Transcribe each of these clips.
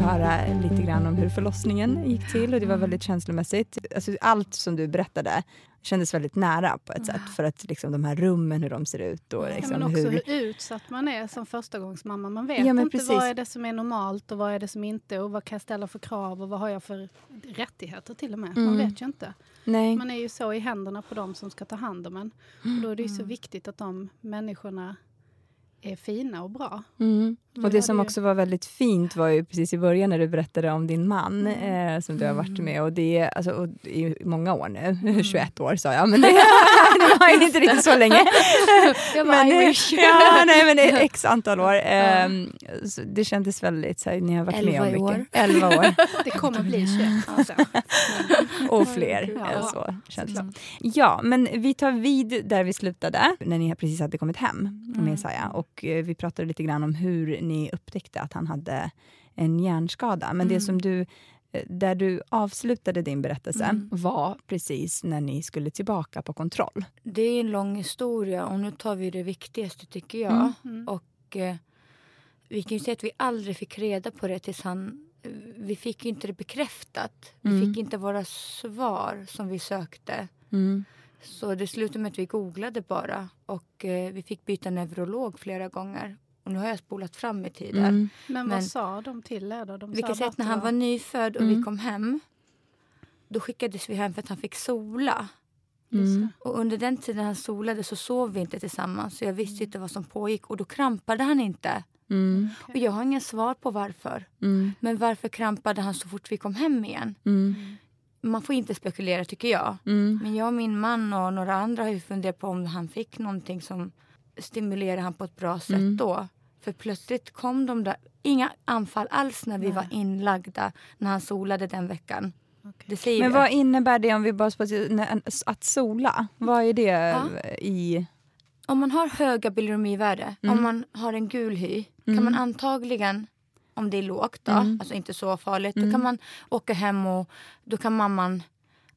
höra lite grann om hur förlossningen gick till och det var väldigt känslomässigt. Alltså, allt som du berättade kändes väldigt nära på ett sätt. För att liksom, de här rummen, hur de ser ut. Och, liksom, ja, men också hur... hur utsatt man är som förstagångsmamma. Man vet Ja, inte precis. vad är det som är normalt och vad är det som inte och vad kan jag ställa för krav och vad har jag för rättigheter till och med. Man Mm. vet ju inte. Nej. Man är ju så i händerna på de som ska ta hand om en. Och då är det ju så viktigt att de människorna är fina och bra. Mm. Och det som också var väldigt fint var ju precis i början när du berättade om din man Mm. eh, som du har varit med och det är alltså, och i många år nu, 21 år sa jag, men det, det var inte riktigt så länge. Jag var men, eh, Irish. ja, nej, men det är x antal år. Eh, så det kändes väldigt så här, ni har varit med om Elva mycket. år. 11 år Det kommer bli 21. Alltså. och fler. Ja. eh, Så känns det. Ja, men vi tar vid där vi slutade när ni precis hade kommit hem med Isaiah och eh, vi pratade lite grann om hur ni upptäckte att han hade en hjärnskada. Men det som du eh, där du avslutade din berättelse Mm. var precis när ni skulle tillbaka på kontroll. Det är en lång historia och nu tar vi det viktigaste tycker jag. Mm. Mm. Och eh, vi kan ju säga att vi aldrig fick reda på det tills han... Vi fick inte det bekräftat. Vi Mm. fick inte våra svar som vi sökte. Mm. Så det slutade med att vi googlade bara och eh, vi fick byta neurolog flera gånger. Och nu har jag spolat fram i tiden. Mm. Men, Men- vad sa de till er då? De Vi sa kan säga bara att när han var nyfödd och Mm. vi kom hem då skickades vi hem för att han fick sola. Mm. Och under den tiden han solade så sov vi inte tillsammans. Så jag visste inte vad som pågick och då krampade han inte. Mm. Och jag har ingen svar på varför. Mm. Men varför krampade han så fort vi kom hem igen? Mm. Man får inte spekulera tycker jag. Mm. Men jag och min man och några andra har ju funderat på om han fick någonting som stimulerade han på ett bra sätt Mm. då. För plötsligt kom de där, inga anfall alls när vi Nej. var inlagda när han solade den veckan. Säger Men vad innebär det om vi bara att sola? Vad är det Ja. i... Om man har höga bilirubinvärde, Mm. om man har en gul hy, Mm. kan man antagligen, om det är lågt då, Mm. alltså inte så farligt, Mm. då kan man åka hem och då kan mamman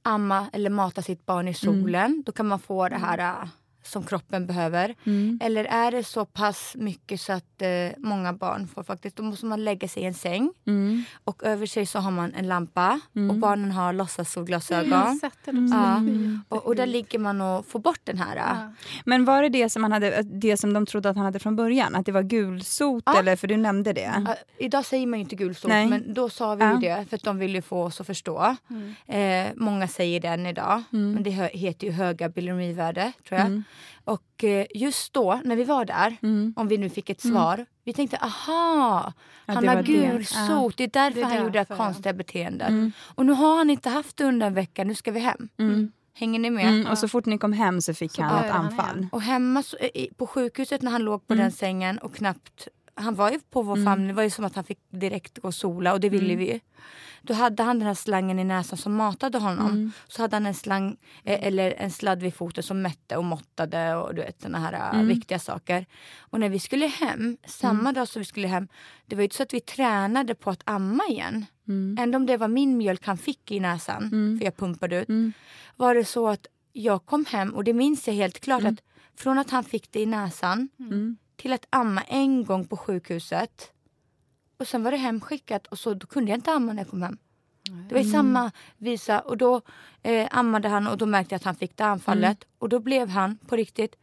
amma eller mata sitt barn i solen. Då kan man få det här äh, som kroppen behöver. Mm. Eller är det så pass mycket så att eh, många barn får faktiskt, då måste man lägga sig i en säng Mm. och över sig så har man en lampa Mm. och barnen har låtsassolglasögon. Mm. Ja. mm. Och, och där ligger man och får bort den här. äh, Ja. Men var det det som, han hade, det som de trodde att han hade från början? Att det var gulsot? Ja. Eller, för du nämnde det. Ja, idag säger man ju inte gulsot, Nej. men då sa vi ju det för att de vill ju få oss att förstå. Mm. Eh, många säger det än idag, Mm. men det heter ju höga bilirubinvärde tror jag. Mm. Och eh, just då, när vi var där, Mm. om vi nu fick ett Mm. svar, vi tänkte aha, Ja, han har var det. gulsot, det är därför Det är han gjorde det konstiga beteendet. Mm. Och nu har han inte haft det under en vecka, nu ska vi hem. Mm. Hänger ni med? Mm. Och så fort ni kom hem så fick Så han ett anfall. igen. Och hemma så, i- på sjukhuset när han låg på Mm. den sängen och knappt... Han var ju på vår Mm. famn, det var ju som att han fick direkt gå och sola och det ville Mm. vi ju. Då hade han den här slangen i näsan som matade honom. Mm. Så hade han en slang eh, eller en sladd vid foten som mätte och måttade och du vet såna här Mm. viktiga saker. Och när vi skulle hem, samma dag som vi skulle hem, det var ju inte så att vi tränade på att amma igen. Mm. Ändå om det var min mjölk han fick i näsan, Mm. för jag pumpade ut Mm. var det så att jag kom hem och det minns jag helt klart Mm. att från att han fick det i näsan Mm. Till att amma en gång på sjukhuset och sen var det hemskickat och så då kunde jag inte amma när jag kom hem. Det var i Mm. samma visa och då eh, ammade han och då märkte jag att han fick det anfallet Mm. och då blev han på riktigt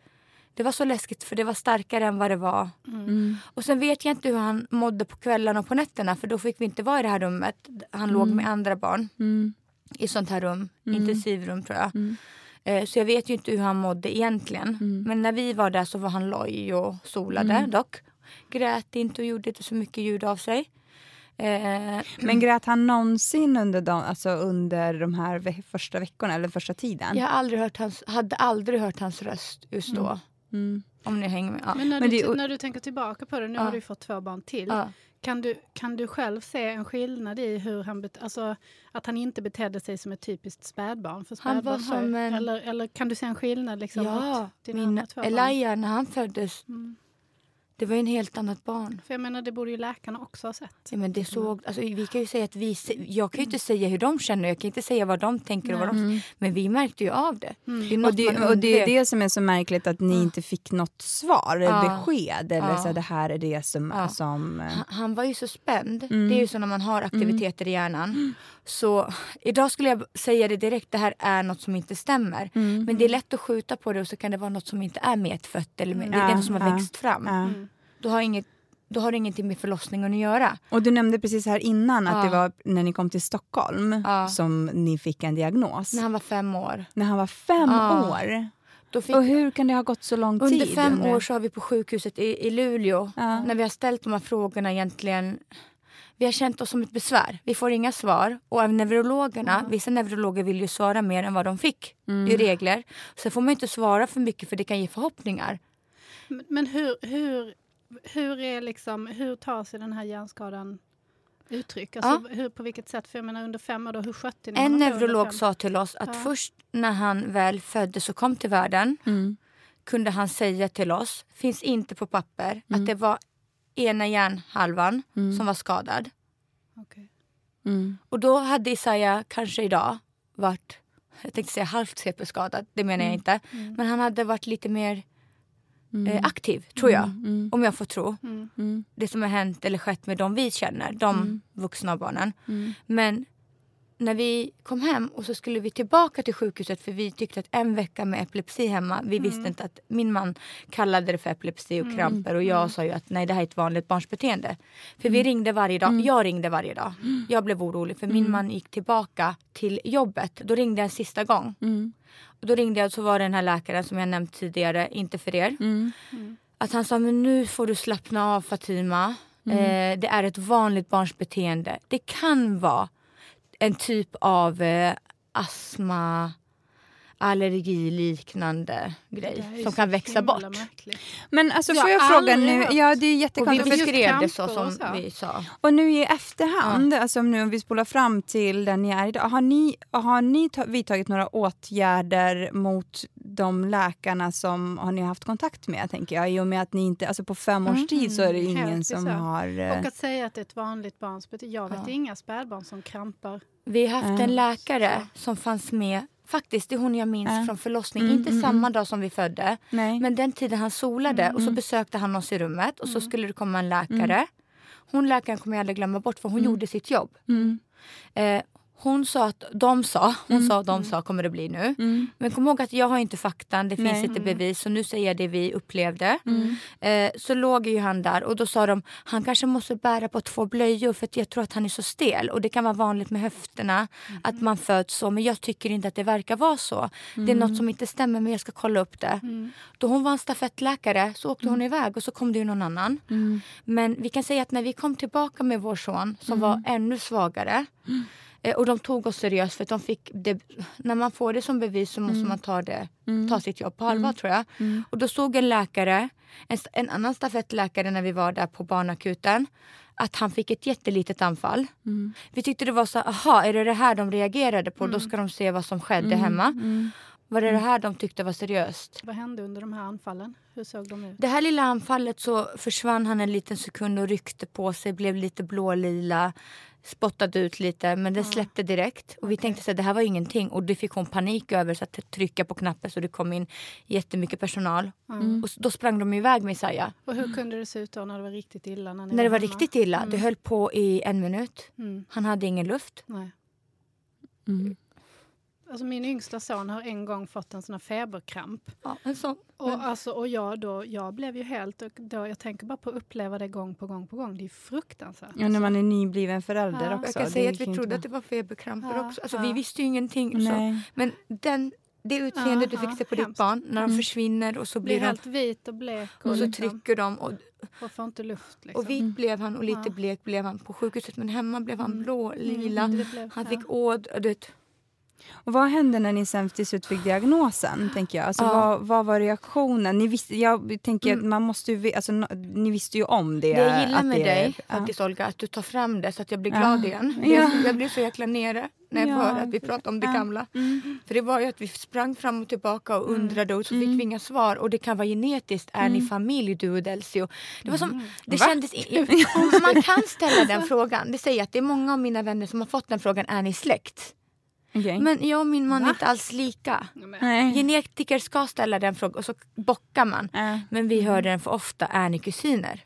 det var så läskigt för det var starkare än vad det var. Mm. Och sen vet jag inte hur han mådde på kvällarna och på nätterna för då fick vi inte vara i det här rummet. Han låg Mm. med andra barn Mm. i sånt här rum, Mm. intensivrum tror jag. Eh, Så jag vet ju inte hur han mådde egentligen. Mm. Men när vi var där så var han loj och solade Mm. dock. Grät inte och gjorde inte så mycket ljud av sig. Eh, Men grät han någonsin under de, alltså under de här ve- första veckorna eller första tiden? jag har aldrig hört hans, hade aldrig hört hans röst just då. Mm. Mm. Om ni hänger med. Ja. Men när, Men du, det t- när du tänker tillbaka på det, nu Ja. har du fått två barn till. Ja. Kan, du, kan du själv se en skillnad i hur han, bet- alltså, att han inte betedde sig som ett typiskt spädbarn? För Han var spädbarn har ju- som en- eller, eller kan du se en skillnad? Liksom, ja, min? Elijah när han föddes, Mm. Det var ju en helt annat barn. För jag menar, det borde ju läkarna också ha sett. Ja, men det såg, alltså, vi kan ju säga att vi, jag kan ju inte säga hur de känner, jag kan inte säga vad de tänker. Och vad de, men vi märkte ju av det. Mm. det är Och något det, och det är det som är så märkligt att ni inte fick något svar, Ja. besked. Eller Ja. så här, det här är det som... Ja. som eh, Han, han var ju så spänd. Mm. Det är ju så när man har aktiviteter i hjärnan. Så idag skulle jag säga det direkt, det här är något som inte stämmer. Mm. Men det är lätt att skjuta på det och så kan det vara något som inte är medfött. Eller med, det är Ja, det som har ja, växt fram. Mm. Då, har inget, då har det ingenting med förlossningen att göra. Och du nämnde precis här innan att Ja. det var när ni kom till Stockholm Ja. som ni fick en diagnos. När han var fem år. När han var fem Ja. år. Då fick, Och hur kan det ha gått så lång under tid? fem undrar jag? år så har vi på sjukhuset i, i Luleå, Ja. när vi har ställt de här frågorna egentligen vi har känt oss som ett besvär. Vi får inga svar. Och av neurologerna, vissa neurologer vill ju svara mer än vad de fick Mm. i regler. Så får man inte svara för mycket för det kan ge förhoppningar. Men, men hur, hur, hur, är liksom, hur tar sig den här hjärnskadan uttryck? Alltså, hur, på vilket sätt? För jag menar under fem år, då, hur skötte ni En neurolog sa till oss att Ja. först när han väl föddes och kom till världen Mm. kunde han säga till oss, finns inte på papper, att det var ena hjärnhalvan som var skadad. Okej. Mm. Och då hade Isaiah kanske idag varit, jag tänkte säga halvt CP-skadad, det menar jag inte. Men han hade varit lite mer eh, aktiv, tror jag. Om jag får tro. Mm. Det som har hänt eller skett med de vi känner, de vuxna barnen. Men när vi kom hem och så skulle vi tillbaka till sjukhuset för vi tyckte att en vecka med epilepsi hemma, vi visste inte att min man kallade det för epilepsi och kramper och jag sa ju att nej det här är ett vanligt barnsbeteende. För vi ringde varje dag, jag ringde varje dag. Jag blev orolig för min man gick tillbaka till jobbet. Då ringde jag en sista gång. Mm. Och då ringde jag och så var det den här läkaren som jag nämnt tidigare, inte för er. Mm. Att han sa men nu får du slappna av Fatima. Eh, det är ett vanligt barnsbeteende. Det kan vara en typ av eh, astma, allergiliknande grej som så kan växa bort. märkligt. Men alltså Jag får jag har fråga nu, hört. ja det är Och vi jättekonstigt. beskrev det så som så. vi sa. Och nu i efterhand, alltså nu om vi spolar fram till den ni är idag, har ni, har ni ta, vidtagit några åtgärder mot de läkarna som har ni haft kontakt med, tänker jag? I och med att ni inte, alltså på fem års tid så är det Mm, ingen helt som bisarrt. har... eh, Och att säga att det är ett vanligt barns. Jag vet Ja. inga spädbarn som krampar. Vi har haft en läkare som fanns med, faktiskt det är hon jag minns Äh. från förlossning, Mm, inte mm, samma dag som vi födde. Nej. Men den tiden han solade och så besökte han oss i rummet och så skulle det komma en läkare. Hon läkaren kommer jag aldrig glömma bort för hon gjorde sitt jobb. Mm. Eh, hon sa att de sa, hon sa de sa kommer det bli nu. Mm. Men kom ihåg att jag har inte faktan, det finns Nej. inte bevis så nu säger jag det vi upplevde. Mm. Eh, så låg ju han där och då sa de han kanske måste bära på två blöjor för jag tror att han är så stel och det kan vara vanligt med höfterna att man föds så men jag tycker inte att det verkar vara så. Det är något som inte stämmer men jag ska kolla upp det. Då hon var en stafettläkare så åkte hon iväg och så kom det ju någon annan. Mm. Men vi kan säga att när vi kom tillbaka med vår son som var ännu svagare och de tog oss seriöst för de fick det, när man får det som bevis så måste man ta, det, ta sitt jobb på allvar tror jag. Och då såg en läkare, en, en annan stafettläkare när vi var där på barnakuten att han fick ett jättelitet anfall. Vi tyckte det var så, aha är det det här de reagerade på? Då ska de se vad som skedde hemma. Var det det här de tyckte var seriöst? Vad hände under de här anfallen? Hur såg de ut? Det här lilla anfallet så försvann han en liten sekund och ryckte på sig, blev lite blålila, spottade ut lite men det släppte direkt. Och vi tänkte så här, det här var ingenting och det fick hon panik över så att trycka på knappen så det kom in jättemycket personal. Mm. Och då sprang de iväg med Isaiah. Och hur kunde det se ut då när det var riktigt illa? När, När det var hemma? riktigt illa, det höll på i en minut. Mm. Han hade ingen luft. Nej. Mm. Alltså min yngsta son har en gång fått en sån här feberkramp. Ja, en sån. Och, alltså, och jag, då, jag blev ju helt... Och då, jag tänker bara på att uppleva det gång på gång på gång. Det är fruktansvärt. Ja, när man är nybliven förälder Ja. också. Jag kan säga att vi trodde inte att det var feberkramper Ja, också. Alltså, ja. Vi visste ju ingenting. Så. Men den, det utseende du Ja, fick se på ja, ditt barn när de Mm. försvinner och så blir blir de helt vit och blek och, och så liksom, trycker de och, och får inte luft. Liksom. och vit blev han och lite Ja. blek blev han på sjukhuset men hemma blev han Mm. blå, lila. Mm, blev- Han ja. fick åd... du vet. Och vad hände när ni sen till slut fick diagnosen? tänker jag? Alltså, Ja. vad, vad var reaktionen? Ni visste, jag tänker Mm. man måste ju, alltså, ni visste ju om det. Det jag gillar med det, dig ja. faktiskt Olga, att du tar fram det så att jag blir Ja. glad igen. Ja. Jag, jag blir så jäkla nere när jag Ja. hör att vi pratar om det gamla. För det var ju att vi sprang fram och tillbaka och undrade och så Mm. fick vi inga svar. Och det kan vara genetiskt. Är ni familj du och Delcio? Det var som, det Va? kändes... Man kan ställa den frågan. Det säger att det är många av mina vänner som har fått den frågan. Är ni släkt? Okej. Men jag och min man är Va? inte alls lika. Ja, Nej. Genetiker ska ställa den frågan och så bockar man. Ja. Men vi hör den för ofta. Är ni kusiner?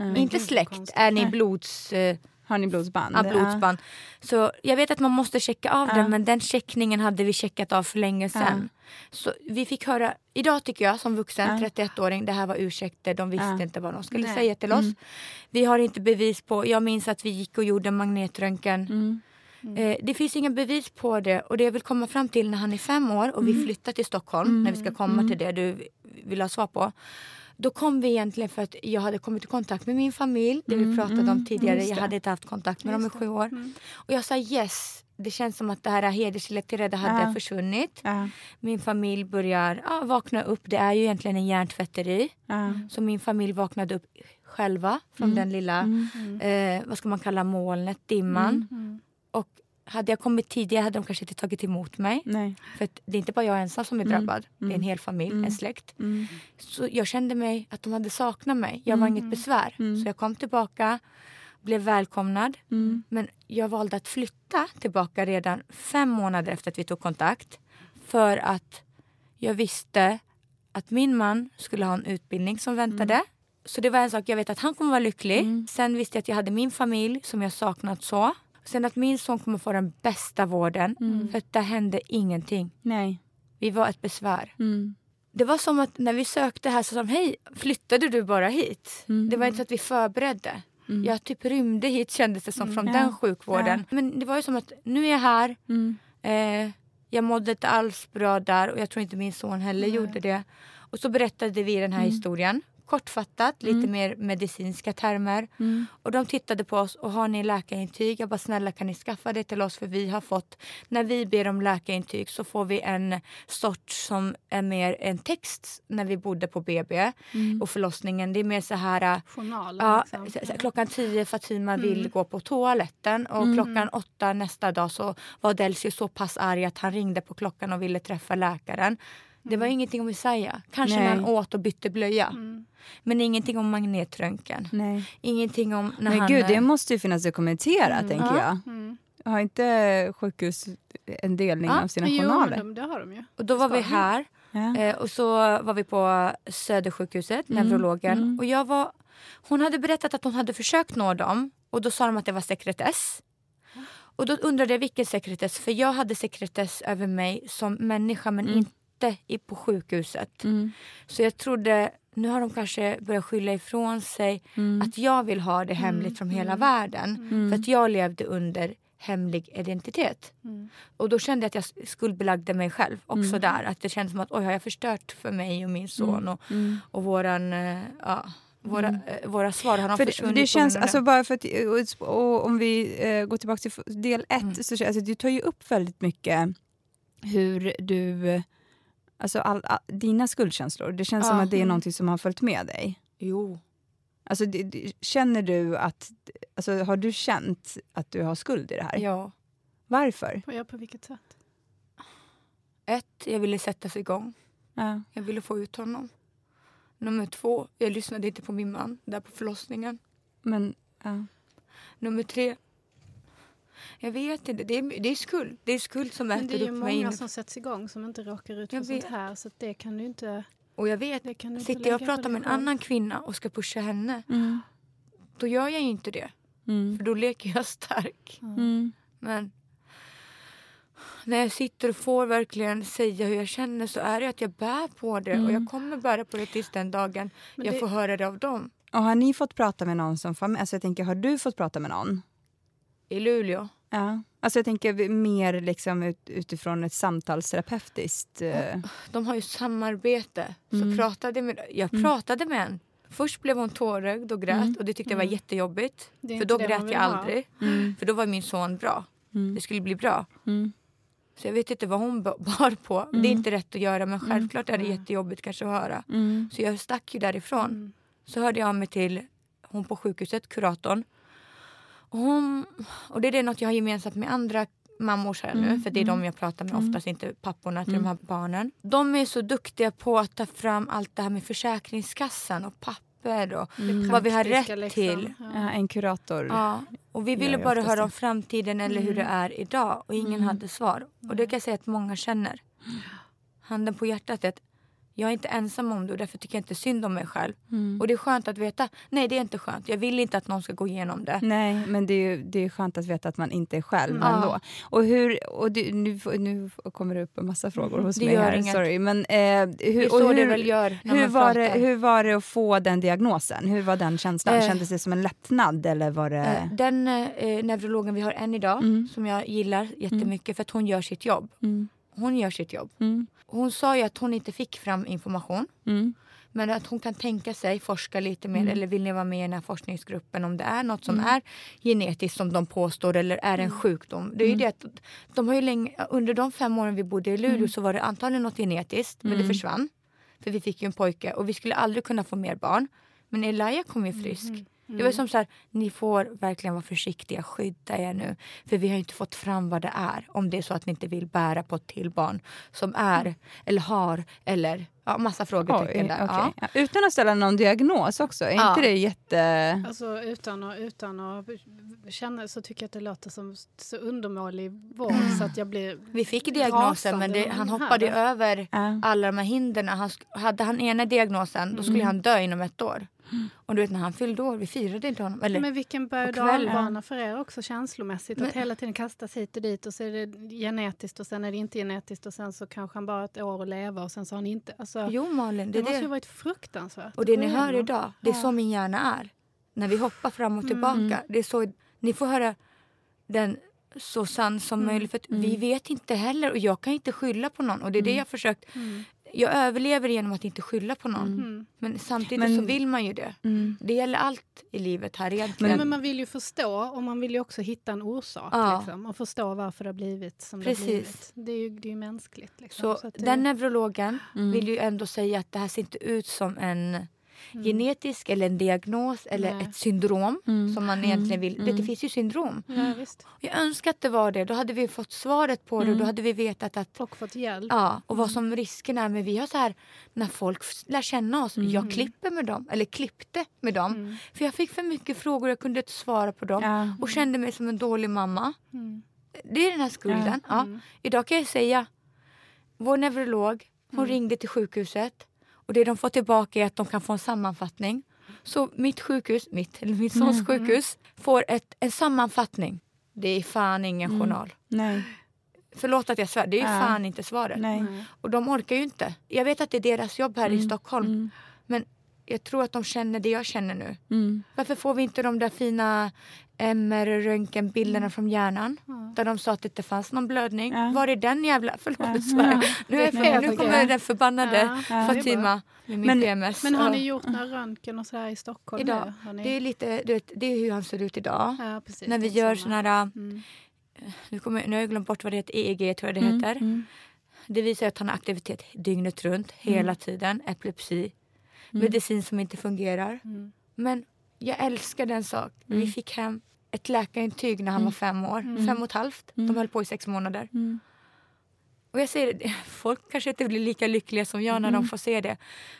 Inte gud, vad släkt. konstigt. Är ni blods... Eh, Har ni blodsband? Ja, blodsband. Så jag vet att man måste checka av Ja. den men den checkningen hade vi checkat av för länge sedan. Så vi fick höra, idag tycker jag som vuxen, Ja. 31-åring, det här var ursäkter, de visste Ja. inte vad de skulle Nej. säga till oss. Mm. Vi har inte bevis på, jag minns att vi gick och gjorde magnetröntgen. Mm. Eh, det finns inga bevis på det och det jag vill komma fram till när han är fem år och vi Mm. flyttar till Stockholm, när vi ska komma till det du vill ha svar på. Då kom vi egentligen för att jag hade kommit i kontakt med min familj, det vi pratade om tidigare. Mm, Jag hade inte haft kontakt med dem i sju år. Och jag sa yes, det känns som att det här hedersrelaterade hade Ja. försvunnit. Ja. Min familj börjar ja, vakna upp. Det är ju egentligen en hjärntvätteri. Ja. Så min familj vaknade upp själva från den lilla, eh, vad ska man kalla molnet, dimman. Mm. Och hade jag kommit tidigare hade de kanske inte tagit emot mig. Nej. För det är inte bara jag ensam som är drabbad. Det är en hel familj, Mm. en släkt. Mm. Så jag kände mig att de hade saknat mig. Jag var inget besvär. Mm. Så jag kom tillbaka, blev välkomnad. Mm. Men jag valde att flytta tillbaka redan fem månader efter att vi tog kontakt. För att jag visste att min man skulle ha en utbildning som väntade. Så det var en sak, jag vet att han kommer vara lycklig. Sen visste jag att jag hade min familj som jag saknat så. Sen att min son kommer få den bästa vården. För att det hände ingenting. Nej. Vi var ett besvär. Mm. Det var som att när vi sökte här så sa de hej, flyttade du bara hit? Det var inte så att vi förberedde. Jag typ rymde hit kändes det som från Ja. den sjukvården. Men det var ju som att nu är jag här. Mm. Eh, jag mådde inte alls bra där och jag tror inte min son heller gjorde det. Och så berättade vi den här Mm. historien. Kortfattat, lite mer medicinska termer. Mm. Och de tittade på oss och har ni läkarintyg? Jag bara snälla kan ni skaffa det till oss för vi har fått, när vi ber om läkarintyg så får vi en sort som är mer en text när vi bodde på BB och förlossningen. Det är mer så här Journalen. Ja, liksom. klockan tio Fatima vill gå på toaletten och klockan åtta nästa dag så var Delcio så pass arg att han ringde på klockan och ville träffa läkaren. Det var ingenting om Isaiah. Kanske när Nej. han åt och bytte blöja. Mm. Men ingenting om magnetröntgen. Nej. Ingenting om när Men han... gud, det eh, måste ju finnas dokumenterat, tänker Ja. jag. Mm. Har inte sjukhus en delning Ja, av sina Jo, journaler? de, det har de ju. Och då var Ska vi här Ja. eh, och så var vi på Södersjukhuset, neurologen. Och jag var, hon hade berättat att hon hade försökt nå dem och då sa de att det var sekretess. Och då undrade jag vilken sekretess, för jag hade sekretess över mig som människa men inte i, på sjukhuset. Mm. Så jag trodde, nu har de kanske börjat skylla ifrån sig att jag vill ha det hemligt från hela världen. För att jag levde under hemlig identitet. Mm. Och då kände jag att jag skuldbelagde mig själv också där. Att det kändes som att oj, har jag förstört för mig och min son och, och våran, eh, ja, våra, eh, våra svar har de För försvunnit det känns, alltså bara för att, och, och om vi eh, går tillbaka till del ett, så alltså, du tar ju upp väldigt mycket hur du, eh, alltså all, all, dina skuldkänslor, det känns som Ja. att det är någonting som har följt med dig. Jo. Alltså, det, det, känner du att, alltså, har du känt att du har skuld i det här? Ja. Varför? På, ja, på vilket sätt? Ett, jag ville sätta sig igång. Ja. Jag ville få ut honom. Nummer två, jag lyssnade inte på min man där på förlossningen. Men, ja. Nummer tre, jag vet inte. Det är, det är skuld. Det är skuld som Men det äter är ju upp mig. många som sätts igång som inte råkar ut Jag för sånt vet. här. Så det kan du inte... Och jag vet, Det kan du inte sitter jag och pratar med en annan kvinna och ska pusha henne, Mm. då gör jag ju inte det. Mm. För då leker jag stark. Mm. Men när jag sitter och får verkligen säga hur jag känner så är det att jag bär på det. Och jag kommer bära på det tills den dagen Men jag det- får höra det av dem. Och har ni fått prata med någon som familj? Alltså jag tänker, har du fått prata med någon? I Luleå. Ja. Alltså jag tänker mer liksom ut, utifrån ett samtalsterapeutiskt... Eh, De har ju samarbete. Så Mm. pratade med, jag pratade med en. Först blev hon tårögd och grät och det tyckte jag var jättejobbigt. Det är För då grät jag ha. aldrig. Mm. För då var min son bra. Det skulle bli bra. Mm. Så jag vet inte vad hon bar på. Det är Mm. inte rätt att göra men självklart är det Mm. jättejobbigt kanske att höra. Mm. Så jag stack ju därifrån. Mm. Så hörde jag av mig till hon på sjukhuset, kuratorn. Och, hon, och det är det något jag har gemensamt med andra mammor här nu. Mm, För det är mm. de jag pratar med Mm. oftast, inte papporna till Mm. de här barnen. De är så duktiga på att ta fram allt det här med Försäkringskassan och papper och Mm. vad vi har rätt liksom. till. Ja. En kurator. Ja, och vi ville bara höra om framtiden eller hur det Mm. är idag och ingen Mm. hade svar. Och det kan jag säga att många känner. Handen på hjärtat är att jag är inte ensam om det och därför tycker jag inte synd om mig själv. Mm. Och det är skönt att veta, nej det är inte skönt. Jag vill inte att någon ska gå igenom det. Nej, men det är, det är skönt att veta att man inte är själv Mm. ändå. Och hur, och du, nu, nu kommer det upp en massa frågor hos Det mig här, inget. sorry. Men, eh, Det hur, och hur, det väl gör hur, var det, hur var det att få den diagnosen? Hur var den känslan? Eh. Kändes det som en lättnad eller var det... Eh, Den eh, neurologen vi har än idag, Mm. som jag gillar jättemycket för att hon gör sitt jobb. Mm, Hon gör sitt jobb. mm, Hon sa ju att hon inte fick fram information. mm, Men att hon kan tänka sig forska lite mer Mm. eller vill ni vara med i den här forskningsgruppen om det är något som Mm. är genetiskt som de påstår eller är en sjukdom. Det är ju Mm. det att de har ju länge, under de fem åren vi bodde i Luleå Mm. så var det antagligen något genetiskt men det Mm. försvann. För vi fick ju en pojke och vi skulle aldrig kunna få mer barn. Men Elia kom ju frisk. Mm. Det var som så här, ni får verkligen vara försiktiga, skydda er nu. För vi har ju inte fått fram vad det är. Om det är så att ni inte vill bära på ett till barn som är eller har eller ja, massa frågetecken Oj, där. okej. Ja. Utan att ställa någon diagnos också, är Ja. inte det jätte... Alltså utan att, utan att känna så tycker jag att det låter som så undermålig vård så att jag blir Vi fick diagnosen men det, han här. hoppade ju över Ja. alla de här hindren. Han, hade han ena diagnosen då skulle Mm. han dö inom ett år. Och du vet när han fyllde år, vi firade inte honom. Eller, Men vilken berg och Och kväll- dalbana för er också känslomässigt. Men- att hela tiden kastas hit och dit och så är det genetiskt och sen är det inte genetiskt och sen så kanske han bara har ett år att leva och sen så har han inte. Alltså, jo Malin, det det måste ju det. varit fruktansvärt. Och det ni hör idag, det är Ja. så min hjärna är. När vi hoppar fram och tillbaka. Mm. Det är så, ni får höra den så sann som Mm. möjligt. För Mm. vi vet inte heller och jag kan inte skylla på någon. Och det är det Mm. jag har försökt. Mm. Jag överlever genom att inte skylla på någon. Mm. Men samtidigt Men- så vill man ju det. Mm. Det gäller allt i livet här egentligen. men man vill ju förstå och man vill ju också hitta en orsak. Ja. Liksom, och förstå varför det har blivit som det Precis. har blivit. Det är ju, det är ju mänskligt. Liksom. Så, Så det- den neurologen Mm. vill ju ändå säga att det här ser inte ut som en Mm. genetisk eller en diagnos eller Nej. ett syndrom Mm. som man Mm. egentligen vill. Det, Mm. det finns ju syndrom. Ja, visst. Jag önskar att det var det. Då hade vi fått svaret på det och Mm. då hade vi vetat att Och fått hjälp. Ja, och vad som risken är. Men vi har så här, när folk lär känna oss, jag klipper med dem, eller klippte med dem. Mm. För jag fick för mycket frågor, jag kunde inte svara på dem. Ja. Och kände mig som en dålig mamma. Mm. Det är den här skulden. Ja. Mm. Idag kan jag säga, vår neurolog, hon Mm. ringde till sjukhuset. Och det de får tillbaka är att de kan få en sammanfattning. Så mitt sjukhus, mitt, eller min sons Mm. sjukhus, får ett, en sammanfattning. Det är fan ingen Mm. journal. Nej, Förlåt att jag svär, det är ju Ja. fan inte svaret. nej. Och de orkar ju inte. Jag vet att det är deras jobb här i Mm. Stockholm. Mm. Men jag tror att de känner det jag känner nu. Mm. Varför får vi inte de där fina MR-röntgenbilderna från hjärnan? Ja. Där de sa att det inte fanns någon blödning. Ja. Var är den jävla... Förlåt, Ja. Ja. Nu, är, är nu fel, kommer tycker den förbannade Ja. Ja. Fatima med min Men- PMS. Men har ni gjort några röntgen och så här i Stockholm Idag. ni... Det är lite, du vet, det är hur han ser ut idag. ja, precis, När vi gör såna här, Mm. nu, kommer, nu har jag glömt bort vad det heter, EEG tror jag det Mm. heter. Mm. Det visar att han har aktivitet dygnet runt, hela tiden. Epilepsi, medicin som inte fungerar. Mm. Men jag älskar den sak. Vi Mm. fick hem ett läkarintyg när han Mm. var fem år. Mm. Fem och ett halvt. Mm. De höll på i sex månader. Mm. Och jag säger det, folk kanske inte blir lika lyckliga som jag när Mm. de får se det.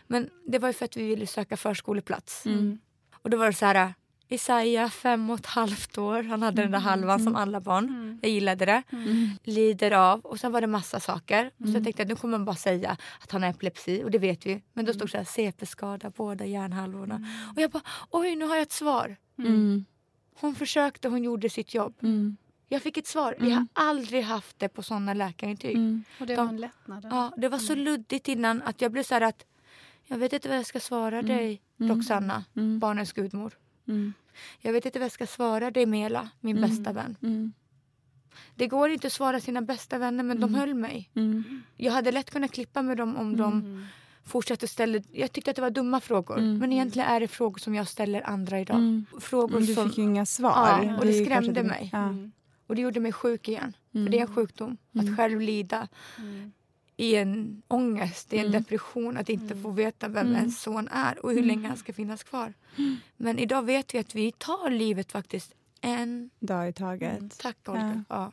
Men det var ju för att vi ville söka förskoleplats. Mm. Och då var det så här, Isaiah, fem och ett halvt år. Han hade den där halvan som alla barn. Mm. Jag gillade det. Mm. Lider av. Och sen var det massa saker. Så Mm. jag tänkte att nu kommer man bara säga att han har epilepsi. Och det vet vi. Men då stod det så här, CP-skada, båda hjärnhalvorna. Och jag bara, oj nu har jag ett svar. Mm. Hon försökte, hon gjorde sitt jobb. Mm. Jag fick ett svar. Vi Mm. har aldrig haft det på sådana läkarintyg. Mm. Och det De- var en lättnad. Ja, det var så luddigt innan att jag blev så här att jag vet inte vad jag ska svara Mm. dig, Mm. Roxanna, Mm. barnens gudmor. Mm. Jag vet inte vad jag ska svara dig, Mela, min Mm. bästa vän. Mm. Det går inte att svara sina bästa vänner, men de Mm. höll mig. Mm. Jag hade lätt kunnat klippa med dem om de fortsatte ställa... Jag tyckte att det var dumma frågor. Men egentligen är det frågor som jag ställer andra idag. Frågor du som... fick ju inga svar. Ja, och det ju skrämde kanske mig. Ja. Och det gjorde mig sjuk igen. För det är en sjukdom. Att själv lida. I en ångest, i en Mm. depression. Att inte få veta vem Mm. ens son är och hur länge han ska finnas kvar. Men idag vet vi att vi tar livet faktiskt en Dag i taget. Mm. Tack Olga. Ja.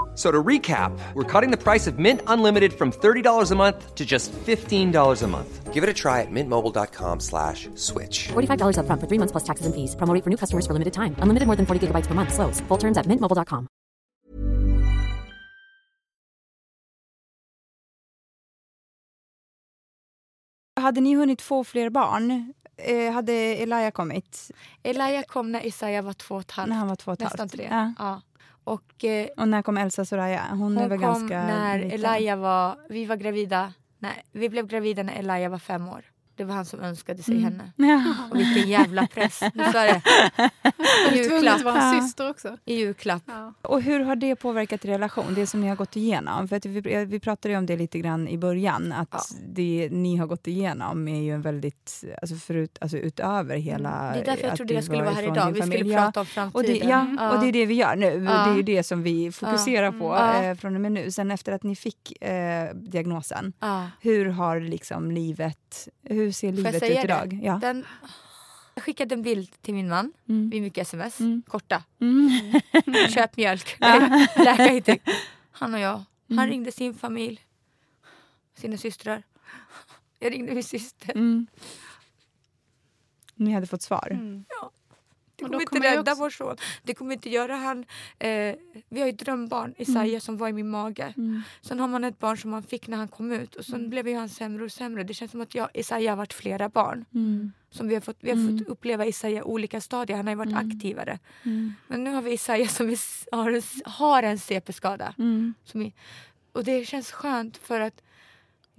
F- So to recap, we're cutting the price of Mint Unlimited from $30 a month to just $15 a month. Give it a try at mintmobile.com slash switch. $45 upfront for three months plus taxes and fees. Promo rate for new customers for limited time. Unlimited more than 40 gigabytes per month. Slows. Full terms at mintmobile.com. Hade ni hunnit få fler barn? Eh, hade Elijah kommit Elijah kom när Isaiah var två och ett halvt. när han var två och ett Nästan tre. Ja. Ja. Och eh, Och när kom Elsa Soraya? Hon, hon är väl kom ganska när liten. Elijah var... Vi var gravida. Nej, vi blev gravida när Elijah var fem år. Det var han som önskade sig henne. Ja. Och vilken jävla press. Nu sa det. I julklapp. vara en Ja. syster också. I julklapp. Ja. Och hur har det påverkat er relation, det som ni har gått igenom? För att vi, vi pratade ju om det lite grann i början, att Ja. det ni har gått igenom är ju en väldigt, alltså, förut, alltså utöver hela... Mm. Det är därför jag att trodde jag skulle var vara här idag. din Vi skulle prata om Och framtiden. det, ja, och det är det vi gör nu. Ja. Det är ju det som vi fokuserar på Ja. eh, från och med nu. Sen efter att ni fick eh, diagnosen, Ja. hur har liksom livet, hur ser jag livet ut idag? Ja. Den, jag skickade en bild till min man. Mm. Vi mycket sms. Mm. Korta. Mm. Köp mjölk. Läkarintyg. Han och jag. Han Mm. ringde sin familj. Sina systrar. Jag ringde min syster. Mm. Ni hade fått svar? Mm. Det kommer inte rädda också- vår son. Det kommer inte göra han... Eh, vi har ju drömbarn, Isaiah, som var i min mage. Mm. Sen har man ett barn som man fick när han kom ut och sen blev ju han sämre och sämre. Det känns som att jag, Isaiah har varit flera barn. Mm. Som vi har fått, vi har Mm. fått uppleva Isaiah i olika stadier. Han har ju varit Mm. aktivare. Mm. Men nu har vi Isaiah som är, har, en, har en CP-skada. Mm. Och det känns skönt för att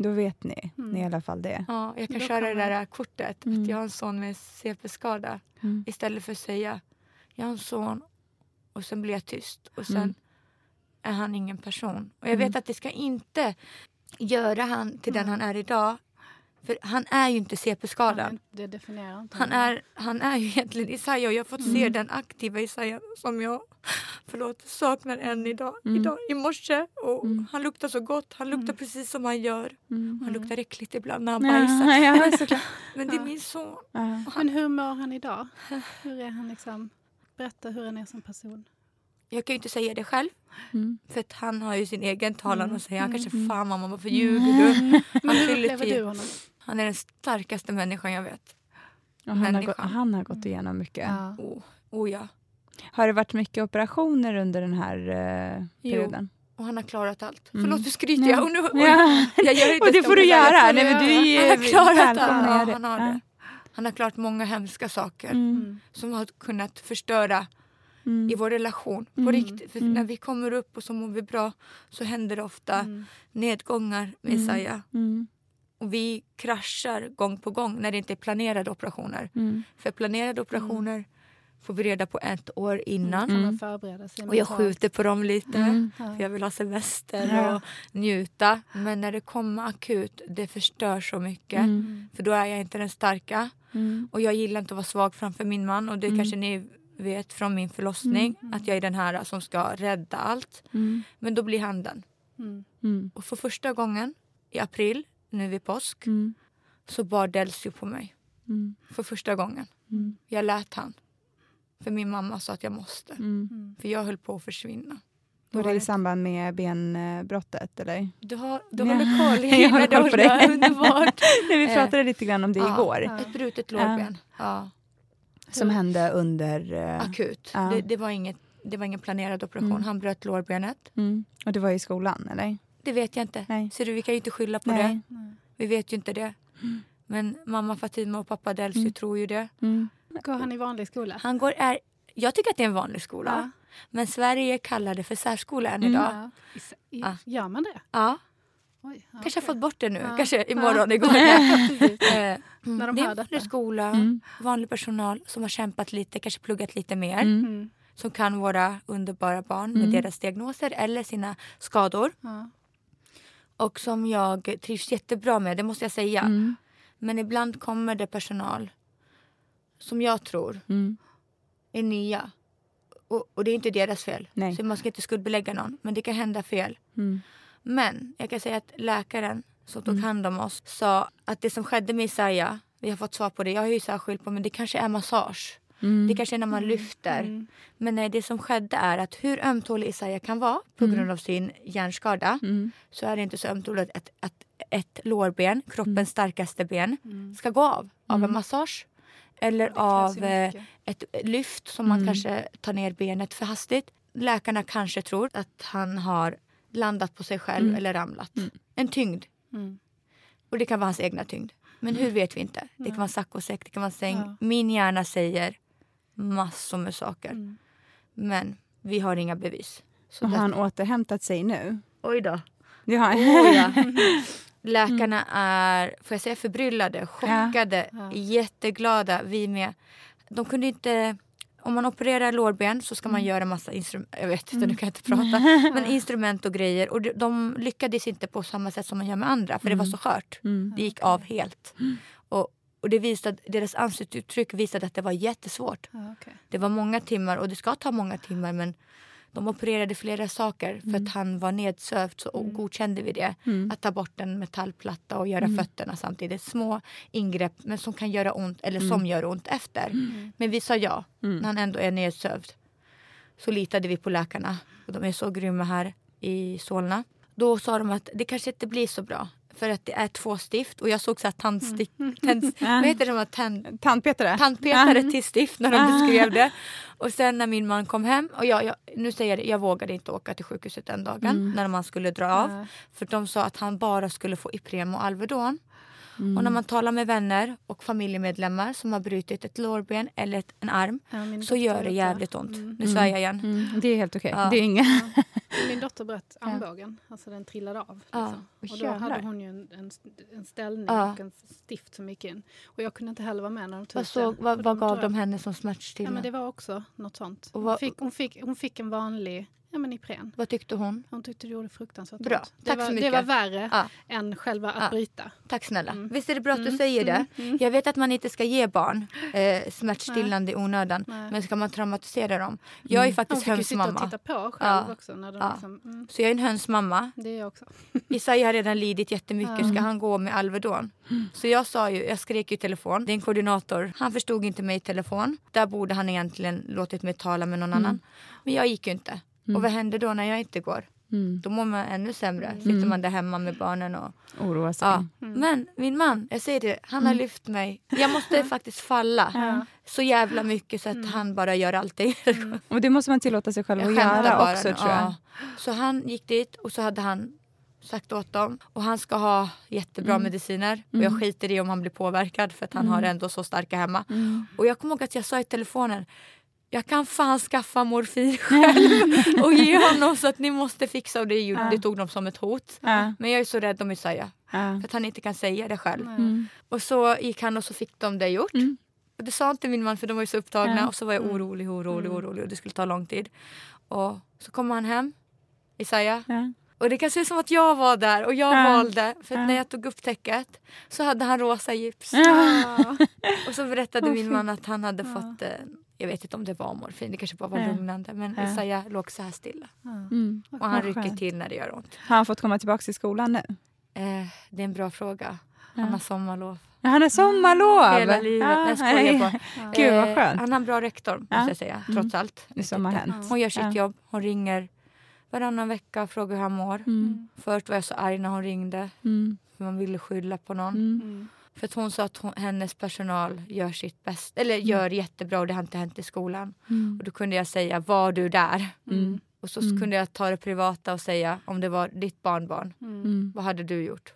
Då vet ni, Mm. i alla fall det. ja, jag kan Då köra det kommer- där kortet. Mm. Att jag har en son med CP-skada. Mm. Istället för att säga jag har en son och sen blir jag tyst. Och sen Mm. är han ingen person. Och jag Mm. vet att det ska inte göra han till den han är idag. För han är ju inte CP-skadad. Det definierar inte Han är, han är ju egentligen Isaiah och jag har fått se Mm. den aktiva Isaiah som jag förlåt, saknar än idag. Mm. idag I morse. Och Mm. Han luktar så gott. Han luktar Mm. precis som han gör. Mm. Han luktar äckligt ibland när han bajsar. Ja. Men det är min son. Ja. Men hur mår han idag? Hur är han liksom? Berätta hur han är som person. Jag kan ju inte säga det själv. Mm. För att han har ju sin egen talan Mm. och säger han kanske Mm. fan mamma varför ljuger du? Men hur fyller upplever tio. du honom? Han är den starkaste människan jag vet. Och han, har Människa. gått, han har gått igenom mycket. Ja. Oh, oh ja. Har det varit mycket operationer under den här eh, Jo. perioden? Och han har klarat allt. Mm. Förlåt nu skryter Ja. jag. Och nu, och, Ja. jag gör inte Och det får du göra. grejer. Nej, men du är Han har klarat allt. Ja, det. han har Ja. det. Han har klarat många hemska saker Mm. Som har kunnat förstöra Mm. i vår relation. På Mm. riktigt. För Mm. när vi kommer upp och så mår vi bra så händer det ofta Mm. nedgångar med Mm. Isaiah. Mm. Och vi kraschar gång på gång när det inte är planerade operationer. Mm. För planerade operationer får vi reda på ett år innan. Mm. förbereda sig Och jag skjuter på dem lite. Mm. För jag vill ha semester Ja. och njuta. Men när det kommer akut, det förstör så mycket. Mm. För då är jag inte den starka. Mm. Och jag gillar inte att vara svag framför min man. Och det Mm. kanske ni vet från min förlossning. Mm. Att jag är den här som ska rädda allt. Mm. Men då blir han den. Mm. Mm. Och för första gången i april, nu vid påsk, Mm. så bar Delsio på mig. Mm. För första gången. Mm. Jag lät han. För min mamma sa att jag måste. Mm. Mm. För jag höll på att försvinna. Då Var det i samband med benbrottet eller? Du har, du håller koll. Jag håller koll på det. Underbart. Nej, vi Eh. pratade lite grann om det Ja. igår. Ja. Ett brutet lårben. Ja. Som hände under... eh, Akut. Ja. Det, det, var inget, det var ingen planerad operation. Mm. Han bröt lårbenet. Mm. Och det var i skolan eller? Det vet jag inte. Nej. Ser du, vi kan ju inte skylla på Nej. det. Nej. Vi vet ju inte det. Men mamma Fatima och pappa Delsio Mm. tror ju det. Mm. Går han i vanlig skola? Han går, är, jag tycker att det är en vanlig skola. Men Sverige kallar det för särskola än Mm. idag. Ja. Ja. Gör man det? Ja. Oj, ja, Kanske har fått bort det nu. Ja. Kanske Ja. imorgon, igår. Precis. Eh, När de det är en vanlig skola, Mm. vanlig personal som har kämpat lite, kanske pluggat lite mer. Mm. Mm. Som kan våra underbara barn med Mm. deras diagnoser eller sina skador. Ja. Och som jag trivs jättebra med, det måste jag säga. Mm. Men ibland kommer det personal som jag tror Mm. är nya. Och, och det är inte deras fel. Nej. Så man ska inte skuldbelägga någon. Men det kan hända fel. Mm. Men jag kan säga att läkaren som tog hand om oss sa att det som skedde med Isaiah, vi har fått svar på det, jag har ju särskilt på men det kanske är massage. Mm. Det kanske är när man lyfter. Mm. Men nej, det som skedde är att hur ömtålig Isaiah kan vara på grund av sin hjärnskada Mm. så är det inte så ömtåligt att, att ett lårben, kroppens starkaste ben, Mm. ska gå av av en massage. Eller av eh, mycket. ett lyft som man kanske tar ner benet för hastigt. Läkarna kanske tror att han har landat på sig själv eller ramlat. En tyngd. Mm. Och det kan vara hans egna tyngd. Men hur vet vi inte. Det kan vara saccosäck, det kan vara säng. Ja. Min hjärna säger massor med saker. Mm. Men vi har inga bevis. Så Och har han återhämtat sig nu? Oj då. Har Oh, ja. Läkarna är, får jag säga, förbryllade, chockade, Ja. jätteglada. Vi med. De kunde inte... Om man opererar lårben så ska man göra massa instrument. Jag vet inte, nu kan jag inte prata. Men instrument och grejer. Och de, de lyckades inte på samma sätt som man gör med andra. För det var så skört. Det gick av helt. Och, och det visade, deras ansiktsuttryck visade att det var jättesvårt. Ja, okej. Det var många timmar och det ska ta många timmar men de opererade flera saker för att han var nedsövd så och godkände vi det. Att ta bort en metallplatta och göra fötterna samtidigt. Små ingrepp men som kan göra ont eller som gör ont efter. Men vi sa ja när han ändå är nedsövd. Så litade vi på läkarna och de är så grymma här i Solna. Då sa de att det kanske inte blir så bra för att det är två stift och jag såg så här tandstick, tänd, vad heter det, tänd, Tandpetare? tandpetare till stift när de beskrev det. Och sen när min man kom hem, och jag, jag, nu säger jag det, jag vågade inte åka till sjukhuset den dagen när man skulle dra av. För de sa att han bara skulle få Ipren och Alvedon. Och när man talar med vänner och familjemedlemmar som har brutit ett lårben eller ett, en arm Ja, så gör det jävligt ont. Mm. Nu svär jag igen. Mm, det är helt okej. Ja. Det är inga... Min dotter bröt armbågen, alltså den trillade av. Ja. Liksom. Oj, Och då hade hon ju en, en, en ställning Ja. och en stift som gick in. Och jag kunde inte heller vara med när de tog Vad, ut så, det. vad, Och vad gav de henne som Ja, smärtstillande? men det var också något sånt. Och Hon vad- fick, hon, fick, hon fick en vanlig ja, men Ipren. Vad tyckte hon? Hon tyckte det gjorde fruktansvärt Bra. ont. Det Tack var, så Det mycket. var värre Ja. än själva att Ja. bryta. Tack snälla. Mm. Visst är det bra att du Mm, säger det? mm, mm. Jag vet att man inte ska ge barn eh, smärtstillande i onödan. Nej. Men ska man traumatisera dem? Jag är Hon faktiskt fick ju sitta och hönsmamma. titta på själv Ja. också. När de liksom, mm, Så jag är en hönsmamma. det är jag också. Isaiah har redan lidit jättemycket. Ja. Ska han gå med Alvedon? Så jag sa ju, jag skrek i telefon. Det är en koordinator. Han förstod inte mig i telefon. Där borde han egentligen låtit mig tala med någon annan. Men jag gick ju inte. Och vad händer då när jag inte går? Mm. Då mår man ännu sämre. Sitter man där hemma med barnen och Oroa sig. Ja. Men min man, jag säger det, han Mm. har lyft mig. Jag måste faktiskt falla Ja. så jävla mycket så att han bara gör allting. Och det måste man tillåta sig själv Jag att göra bara också tror jag. Ja. Så han gick dit och så hade han sagt åt dem. Och han ska ha jättebra Mm. mediciner. Och jag skiter i om han blir påverkad för att han har ändå så starka hemma. Mm. Och jag kommer ihåg att jag sa i telefonen jag kan fan skaffa morfin själv och ge honom så att ni måste fixa. Och det, gjorde, det tog de som ett hot. Men jag är så rädd om Isaiah. För att han inte kan säga det själv. Mm. Och så gick han och så fick de det gjort. Mm. Och det sa inte min man för de var ju så upptagna. Och så var jag orolig, orolig, orolig och det skulle ta lång tid. Och så kommer han hem, Isaiah. Och det kan se ut som att jag var där och jag Ja. valde. För Ja. när jag tog upp täcket så hade han rosa gips. Ja. Och så berättade min man att han hade fått, eh, jag vet inte om det var morfin, det kanske bara var Ja. lugnande. Men Ja. Isaiah låg så här stilla. Mm. Och han rycker till när det gör ont. Har han fått komma tillbaka till skolan nu? Eh, det är en bra fråga. Han har sommarlov. Ja, han har sommarlov! Hela livet. Nej, jag skojar bara. Gud vad Eh, skönt. Han har en bra rektor måste Ja. jag säga. Mm. Trots allt. Det som har hänt. Hon gör sitt Ja. jobb. Hon ringer varannan vecka och frågar hur han mår. Mm. Först var jag så arg när hon ringde. Mm. För man ville skylla på någon. Mm. Mm. För att hon sa att hon, hennes personal gör sitt bästa. Eller gör jättebra och det har inte hänt i skolan. Mm. Och då kunde jag säga, var du där? Mm. Och så kunde jag ta det privata och säga om det var ditt barnbarn. Vad hade du gjort?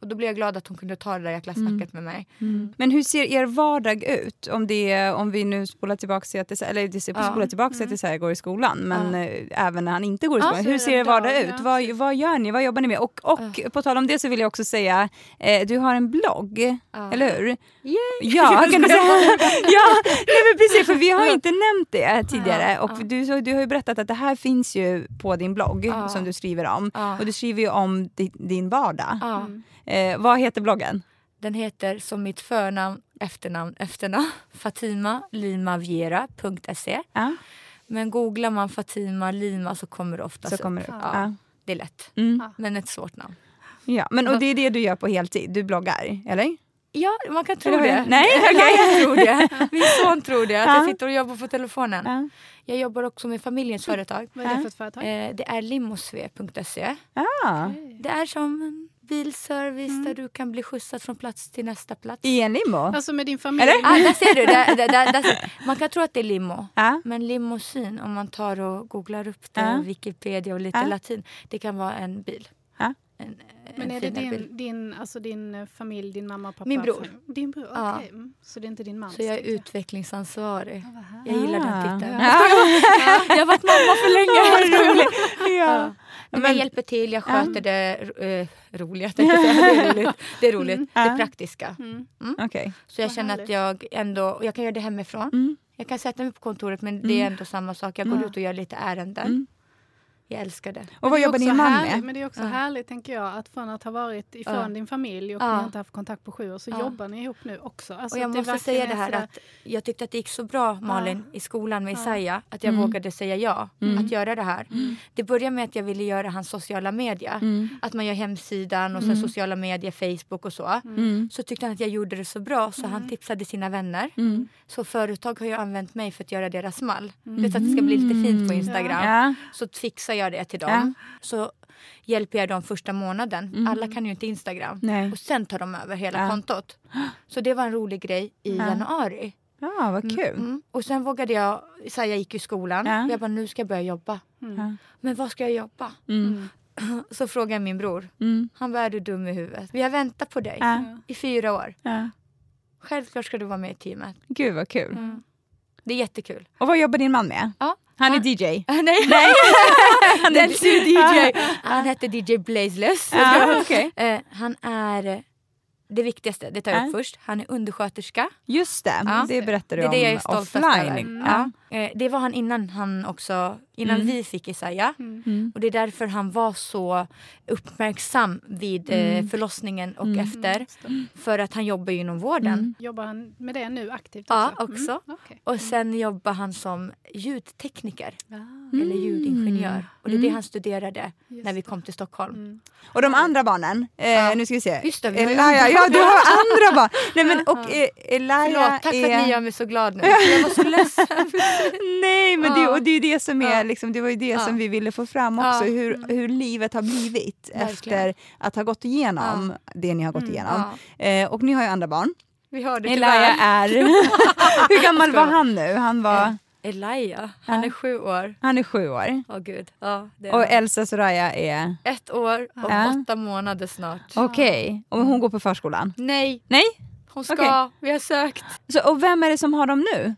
Och då blev jag glad att hon kunde ta det där jäkla snacket med mig. Men hur ser er vardag ut? Om, det, om vi nu spolar tillbaka till att det, eller det Ja. spolar tillbaka till att det så här går i skolan, men eh, även när han inte går i Ja, skolan. så hur är ser er vardag dag, ut? ja. Vad, vad gör ni? Vad jobbar ni med? Och, och på tal om det så vill jag också säga, eh, du har en blogg, eller hur? Ja, kan du säga? ja nej, men precis, för vi har inte nämnt det tidigare. Och du, så, du har ju berättat att det här finns ju på din blogg Ja. som du skriver om. Ja. Och du skriver ju om di, din vardag. Ja. Eh, vad heter bloggen? Den heter som mitt förnamn, efternamn, efternamn. Fatimalimavera.se. Men googlar man Fatima Lima så kommer det oftast Så kommer det upp. upp. Ja, Ja. Det är lätt. Mm. Men ett svårt namn. Ja, men och det är det du gör på heltid? Du bloggar, eller? Ja, man kan tro det. Nej, okej. jag tror det. Min son tror det, att Ja. jag sitter och jobbar på telefonen. Ja. Jag jobbar också med familjens företag. Vad är det för ett företag? Eh, det är limosve.se. Ah, Det är som en bilservice där du kan bli skjutsad från plats till nästa plats. I en limo? Alltså med din familj? Eller? Ah, där ser du! Där, där, där, där, ser- man kan tro att det är limo. Ja. Men limousin, om man tar och googlar upp det, Ja. Wikipedia och lite Ja. latin, det kan vara en bil. Ja. En, Men en är det din, din, alltså din eh, familj, din mamma och pappa? Min bror. Din bror, okej. Ja. Mm. Så det är inte din man? Så jag är utvecklingsansvarig. härligt. Jag gillar den titeln. Ja. Jag har varit mamma för länge. ja. Men Men- jag hjälper till, jag sköter det eh, roliga. Det är roligt. Det, är roligt. Ja. det praktiska. Mm. Okej. Så jag Vad känner att härligt. jag ändå, och jag kan göra det hemifrån. Mm. Jag kan sätta mig på kontoret men det är ändå samma sak. Jag går ut och gör lite ärenden. Mm. Jag älskar det. Och vad det jobbar din man härligt, med? Men det är också Ja. härligt tänker jag att från att ha varit ifrån Ja. din familj och Ja. ni har inte haft kontakt på sju år så Ja. jobbar ni ihop nu också. Alltså Och jag måste säga det är här sådär- att jag tyckte att det gick så bra Malin i skolan med Isaiah att jag Mm. vågade säga ja att göra det här. Det började med att jag ville göra hans sociala medier. Mm. Att man gör hemsidan och sen sociala medier, Facebook och så. Mm. Så tyckte han att jag gjorde det så bra så han tipsade sina vänner. Mm. Så företag har ju använt mig för att göra deras mall. Du vet att det ska bli lite fint på Instagram. Ja. Så fixar jag det till dem. Ja. Så hjälper jag dem första månaden. Alla kan ju inte Instagram. Nej. Och sen tar de över hela Ja. kontot. Så det var en rolig grej i januari. Ja, vad kul. Mm. Och sen vågade jag, så här, jag gick i skolan. Ja. Jag bara, nu ska jag börja jobba. Ja. Men vad ska jag jobba? Mm. Så frågade jag min bror. Mm. Han bara, är du dum i huvudet? Vi har väntat på dig Ja. i fyra år. Ja. Självklart ska du vara med i teamet. Gud vad kul. Mm. Det är jättekul. Och vad jobbar din man med? Ja. Han är Han- DJ? Nej, Nej. den sur DJ. Han hette DJ Blazeless. Ja, okej. Eh, han är, eh, det viktigaste, det tar jag upp Ja. först, han är undersköterska. Just det, Ja. det berättade Det du är om det jag är offline. över. Ja. Ja. Eh, Det var han innan han också, innan Mm. vi fick Isaiah. Mm. Och det är därför han var så uppmärksam vid Mm. eh, förlossningen och efter. För att han jobbar ju inom vården. Mm. Jobbar han med det nu aktivt Ja, också? också. Mm. okej. Och sen jobbar han som ljudtekniker Ja. eller ljudingenjör. Och det är det Mm. han studerade Just när vi kom till Stockholm. Mm. Och de andra barnen, eh, Ja. nu ska vi se. Just det, vi Elia, andra ja du har andra barn. Nej, men, och eh, Elia Förlåt, tack för är... att ni gör mig så glad nu. Jag var så ledsen. Nej, men det, Ja. och det är ju det som är, Ja. Liksom, det var ju det Ja. som vi ville få fram också, Ja. Mm. hur, hur livet har blivit Verkligen. efter att ha gått igenom det ni har gått Mm, igenom. Eh, och ni har ju andra barn. Vi har det Elia är... hur gammal var han nu? Han var... Elia, han Ja. är sju år. Han är sju år. Åh gud. Ja, Och. Elsa Soraya är... Ett år och Ja. åtta månader snart. Okej, och hon går på förskolan? Nej, Nej? hon ska. Okej. Vi har sökt. Så, och vem är det som har dem nu?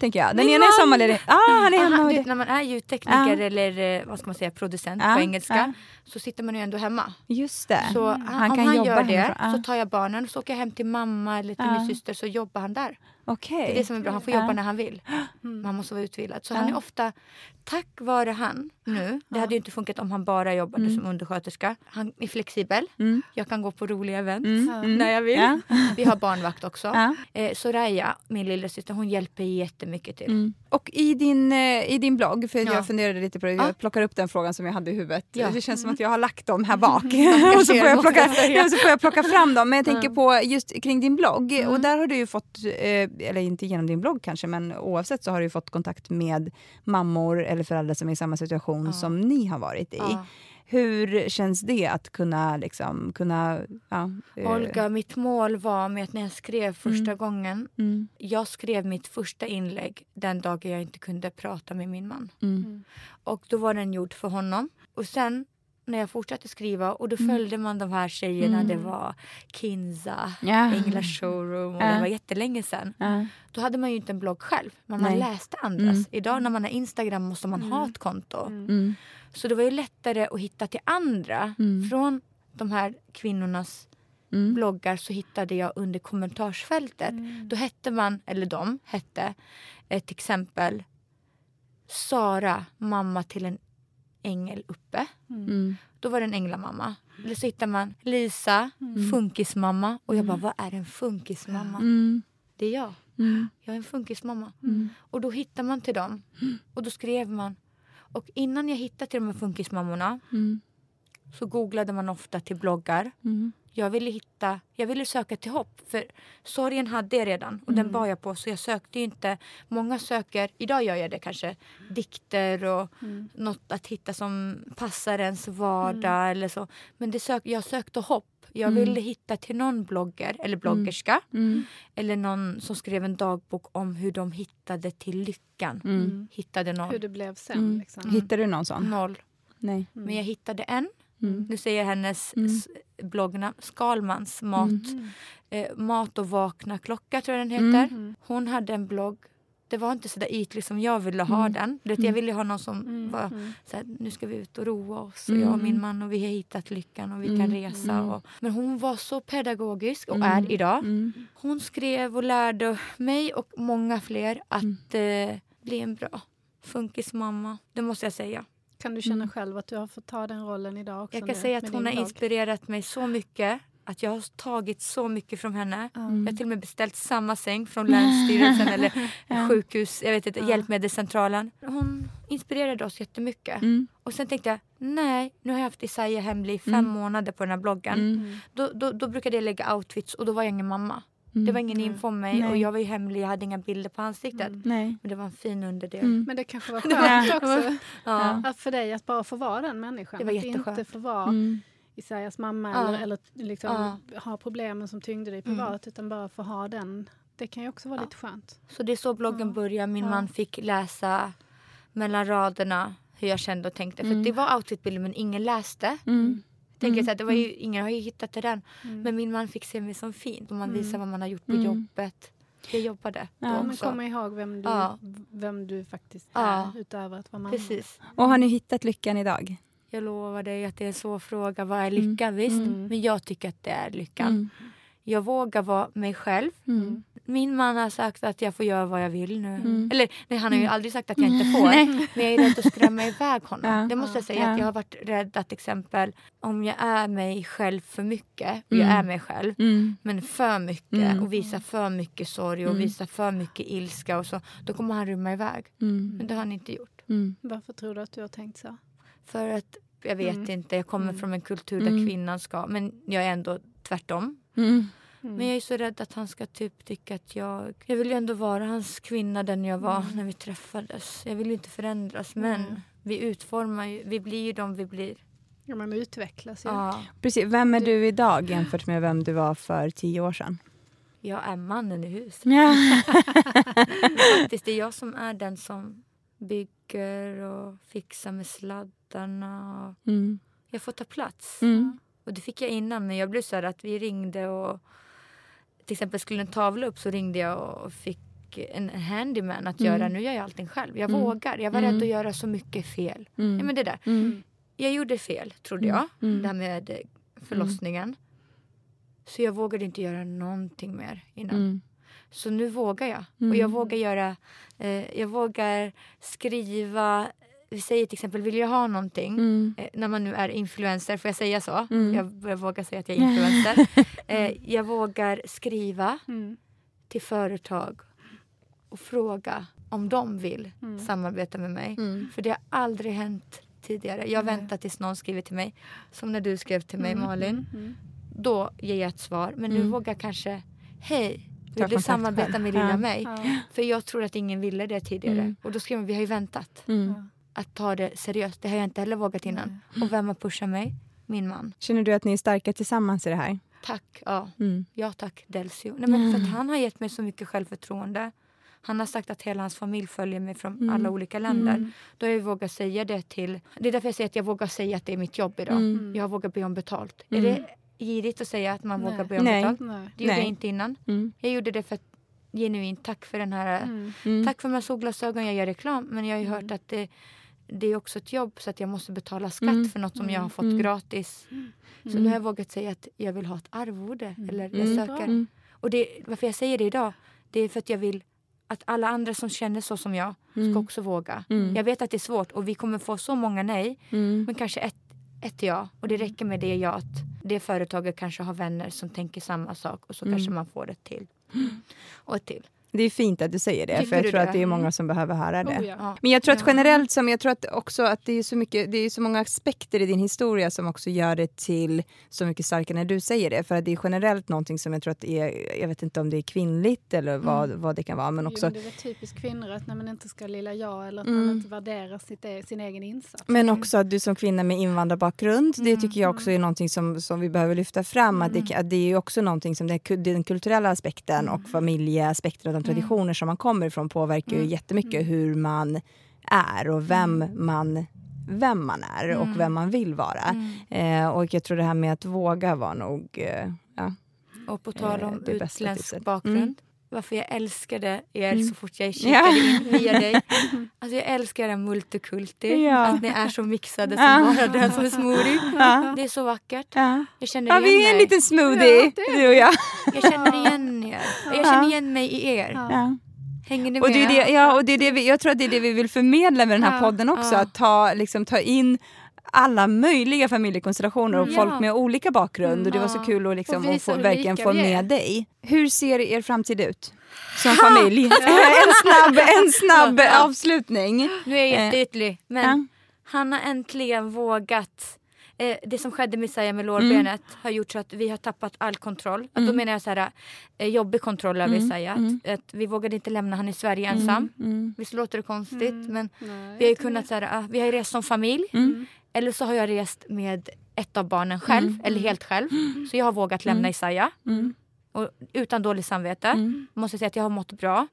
Tänker jag. Den Min ena är man! sommarledig. Ah, han är hemma han, det. vet, när man är ljudtekniker Ja. eller eh, vad ska man säga, producent Ja, på engelska så sitter man ju ändå hemma. Just det. Så Han han, om kan han jobba gör det hemifrån. Ja. så tar jag barnen och så åker jag hem till mamma eller till min syster så jobbar han där. Okej. Det är det som är bra, han får Ja. jobba när han vill. Man måste vara utvilad. Så Ja. han är ofta, tack vare han nu, det hade ju inte funkat om han bara jobbade som undersköterska. Han är flexibel, Mm. jag kan gå på roliga events Mm, mm. när jag vill. Vi har barnvakt också. Eh, Soraya, min lillasyster, hon hjälper jättemycket till. Mm. Och i din, eh, i din blogg, för Ja. jag funderade lite på det, Ja. jag plockar upp den frågan som jag hade i huvudet. Det känns som att jag har lagt dem här bak. och så får jag, plocka, ja, så får jag plocka fram dem. Men jag tänker på just kring din blogg. Mm. Och där har du ju fått, eh, eller inte genom din blogg kanske, men oavsett så har du ju fått kontakt med mammor eller föräldrar som är i samma situation Ja. som ni har varit i. Ja. Hur känns det att kunna, liksom, kunna ja, eh, Olga, mitt mål var med att när jag skrev första gången. Mm, Jag skrev mitt första inlägg den dagen jag inte kunde prata med min man. mm, Och då var den gjord för honom. Och sen när jag fortsatte skriva och då följde man de här tjejerna. Det var Kinza, Ja. Engla Showroom och Ja. det var jättelänge sedan. ja, Då hade man ju inte en blogg själv, men man Nej. läste andras. Mm. Idag när man har Instagram måste man ha ett konto. mm, Så det var ju lättare att hitta till andra. Mm. Från de här kvinnornas mm, bloggar så hittade jag under kommentarsfältet. Då hette man, eller de hette, ett exempel Sara, mamma till en ängel uppe. mm, Då var det en änglamamma. Eller så hittar man Lisa, funkismamma. Och jag bara, vad är en funkismamma? mm, Det är jag. mm, Jag är en funkismamma. Och då hittar man till dem. Och då skrev man. Och innan jag hittade till de här funkismammorna mm, så googlade man ofta till bloggar. mm, Jag ville hitta, jag ville söka till hopp. För sorgen hade jag redan och den bar jag på. Så jag sökte ju inte. Många söker, idag gör jag det kanske, dikter och något att hitta som passar ens vardag eller så. Men det sök, jag sökte hopp. Jag ville hitta till någon blogger eller bloggerska. mm, Eller någon som skrev en dagbok om hur de hittade till lyckan. mm. Hittade noll. Hur det blev sen. Mm. Liksom. Hittar du någon sån? Noll. Nej. Men jag hittade en. Mm. Nu säger jag hennes Mm. bloggnamn. Skalmans mat. Mm. Eh, mat och vakna klocka tror jag den Mm. heter. Hon hade en blogg. Det var inte så där ytlig som jag ville ha Mm. den. Du vet, Jag ville ha någon som Mm. var Mm. så här, nu ska vi ut och roa oss. Och jag och min man och vi har hittat lyckan och vi kan Mm. resa. Mm. Och, men hon var så pedagogisk och Mm. är idag. Mm. Hon skrev och lärde mig och många fler att Mm. eh, bli en bra funkismamma. Det måste jag säga. Kan du känna Mm. själv att du har fått ta den rollen idag också? Jag kan nu säga att hon har blogg? inspirerat mig så mycket. Att jag har tagit så mycket från henne. Mm. Jag har till och med beställt samma säng från Länsstyrelsen eller sjukhus, jag vet inte, Ja. Hjälpmedelscentralen. Hon inspirerade oss jättemycket. Mm. Och sen tänkte jag, nej, nu har jag haft Isaiah hemlig i fem Mm. månader på den här bloggen. Mm. Då, då, då brukade jag lägga outfits och då var jag ingen mamma. Mm. Det var ingen info om mig och Nej. jag var ju hemlig, jag hade inga bilder på ansiktet. Mm. Nej. Men det var en fin underdel. Mm. Men det kanske var skönt också. Ja. Att för dig att bara få vara den människan. Det var att inte få vara Mm. Isaias mamma Ja. eller, eller liksom Ja. ha problemen som tyngde dig privat utan bara få ha den. Det kan ju också vara Ja. lite skönt. Så det är så bloggen Ja. började. Min Ja. man fick läsa mellan raderna hur jag kände och tänkte. För Mm. det var outfitbilder men ingen läste. Mm. Tänker Mm. så här, det var ju, ingen har ju hittat till den. Mm. Men min man fick se mig som fin. Och man visar vad man har gjort på Mm. jobbet. Jag jobbade Ja, då Ja, också. komma ihåg vem du, Ja. vem du faktiskt Ja. är utöver att vara mamma. Precis. Och har ni hittat lyckan idag? Jag lovar dig att det är en svår fråga. Vad är lycka? Visst. Mm. Men jag tycker att det är lyckan. Mm. Jag vågar vara mig själv. Mm. Min man har sagt att jag får göra vad jag vill nu. Mm. Eller nej, han har ju aldrig sagt att jag inte får. men jag är rädd att skrämma iväg honom. Ja. Det måste jag säga. Ja. Att jag har varit rädd att exempel om jag är mig själv för mycket. Och jag Mm. är mig själv. Mm. Men för mycket Mm. och visar för mycket sorg och Mm. visar för mycket ilska och så. Då kommer han rymma iväg. Mm. Men det har han inte gjort. Mm. Varför tror du att du har tänkt så? För att jag vet Mm. inte. Jag kommer Mm. från en kultur där Mm. kvinnan ska. Men jag är ändå tvärtom. Mm. Mm. Men jag är så rädd att han ska typ tycka att jag... Jag vill ju ändå vara hans kvinna den jag var Mm. när vi träffades. Jag vill ju inte förändras men Mm. vi utformar ju, vi blir ju de vi blir. Ja, man utvecklas ju. Ja. Precis. Vem är du idag jämfört med vem du var för tio år sedan? Jag är mannen i huset. Ja. Faktiskt, det är jag som är den som bygger och fixar med sladdarna. Och Mm. jag får ta plats. Mm. Och det fick jag innan men jag blev så här att vi ringde och till exempel skulle en tavla upp så ringde jag och fick en handyman att Mm. göra. Nu gör jag allting själv. Jag Mm. vågar. Jag var Mm. rädd att göra så mycket fel. Mm. Ja, men det där. Mm. Jag gjorde fel trodde Mm. jag. Mm. Det här med eh, förlossningen. Så jag vågade inte göra någonting mer innan. Så nu vågar jag. Och jag vågar göra, eh, jag vågar skriva, vi säger till exempel vill jag ha någonting. Mm. Eh, när man nu är influencer, får jag säga så? Mm. Jag, jag vågar säga att jag är influencer. eh, jag vågar skriva Mm. till företag och fråga om de vill Mm. samarbeta med mig. Mm. För det har aldrig hänt tidigare. Jag väntar tills någon skriver till mig. Som när du skrev till mig Mm, Malin. Då ger jag ett svar. Men nu vågar jag kanske, hej, vill du samarbeta med lilla Ja. mig? Ja. För jag tror att ingen ville det tidigare. Och då skrev man, vi har ju väntat. Ja. Att ta det seriöst. Det har jag inte heller vågat innan. Och vem har pushat mig? Min man. Känner du att ni är starka tillsammans i det här? Tack. Ja, Mm. ja tack Delcio. Nej, men för att han har gett mig så mycket självförtroende. Han har sagt att hela hans familj följer mig från Mm. alla olika länder. Då har jag vågat säga det till... Det är därför jag säger att jag vågar säga att det är mitt jobb idag. Mm. Jag vågar be om betalt. Är det girigt att säga att man Nej. vågar be om Nej. betalt? Nej. Det gjorde Nej. jag inte innan. Mm. Jag gjorde det för att genuint tack för den här... Mm. Tack för de här solglasögonen, jag gör reklam. Men jag har ju hört att det, det är också ett jobb så att jag måste betala skatt Mm. för något som jag har fått gratis. Så nu har jag vågat säga att jag vill ha ett arvode. Eller jag Mm. söker. Mm. Och det, varför jag säger det idag, det är för att jag vill att alla andra som känner så som jag ska också våga. Jag vet att det är svårt och vi kommer få så många nej. Mm. Men kanske ett, ett ja. Och det räcker med det ja att det företaget kanske har vänner som tänker samma sak och så kanske man får ett till. Och ett till. Det är fint att du säger det, Tycker för jag tror det? att det är många som behöver höra det. Oh, ja. Men jag tror att generellt, som jag tror att också att det är så mycket, det är så många aspekter i din historia som också gör det till så mycket starkare när du säger det. För att det är generellt någonting som jag tror att är, jag vet inte om det är kvinnligt eller vad, vad det kan vara, men Jo, också men det är typiskt kvinnor att när man inte ska lilla jag eller att Mm. man inte värderar sitt, e- sin egen insats. Men också att du som kvinna med invandrarbakgrund, det tycker jag också är någonting som, som vi behöver lyfta fram. Att, det, att det är också någonting som det, den kulturella aspekten och familjeaspekten de traditioner som man kommer ifrån påverkar ju jättemycket hur man är och vem man vem man är och vem man vill vara. Eh, och jag tror det här med att våga var nog... Eh, ja. Och på tal Eh, om utländsk bakgrund. Mm. Varför jag älskade er Mm. så fort jag kikade Ja. in via dig. Alltså jag älskar era multikulti. Ja. Att ni är så mixade Ja. som bara den som är smoothie. Ja. Det är så vackert. Ja. Jag känner ja, igen vi är en mig. liten smoothie, du och jag. Jag känner igen er. Jag känner igen mig i er. Ja. Hänger ni med? Och det är det, ja, och det är det vi, jag tror att det är det vi vill förmedla med den här Ja, podden också. ja. Att ta, liksom, ta in alla möjliga familjekonstellationer och Ja. folk med olika bakgrund. Och det var så kul att, liksom, Och få, verkligen få med dig. Hur ser er framtid ut? Som familj. en snabb, en snabb avslutning. Nu är jag Eh, jätteytlig. Men ja. han har äntligen vågat. Eh, det som skedde med Isaiah med lårbenet har gjort så att vi har tappat all kontroll. Att Då menar jag så här, eh, jobbig kontroll över Isaiah. Att, att vi vågade inte lämna han i Sverige ensam. Visst låter det konstigt? Men Nej, vi har ju kunnat så här, ah, vi har ju rest som familj. Mm. Eller så har jag rest med ett av barnen själv. Eller helt själv. Så jag har vågat lämna Isaiah. Mm. Och utan dåligt samvete. Måste säga att jag har mått bra.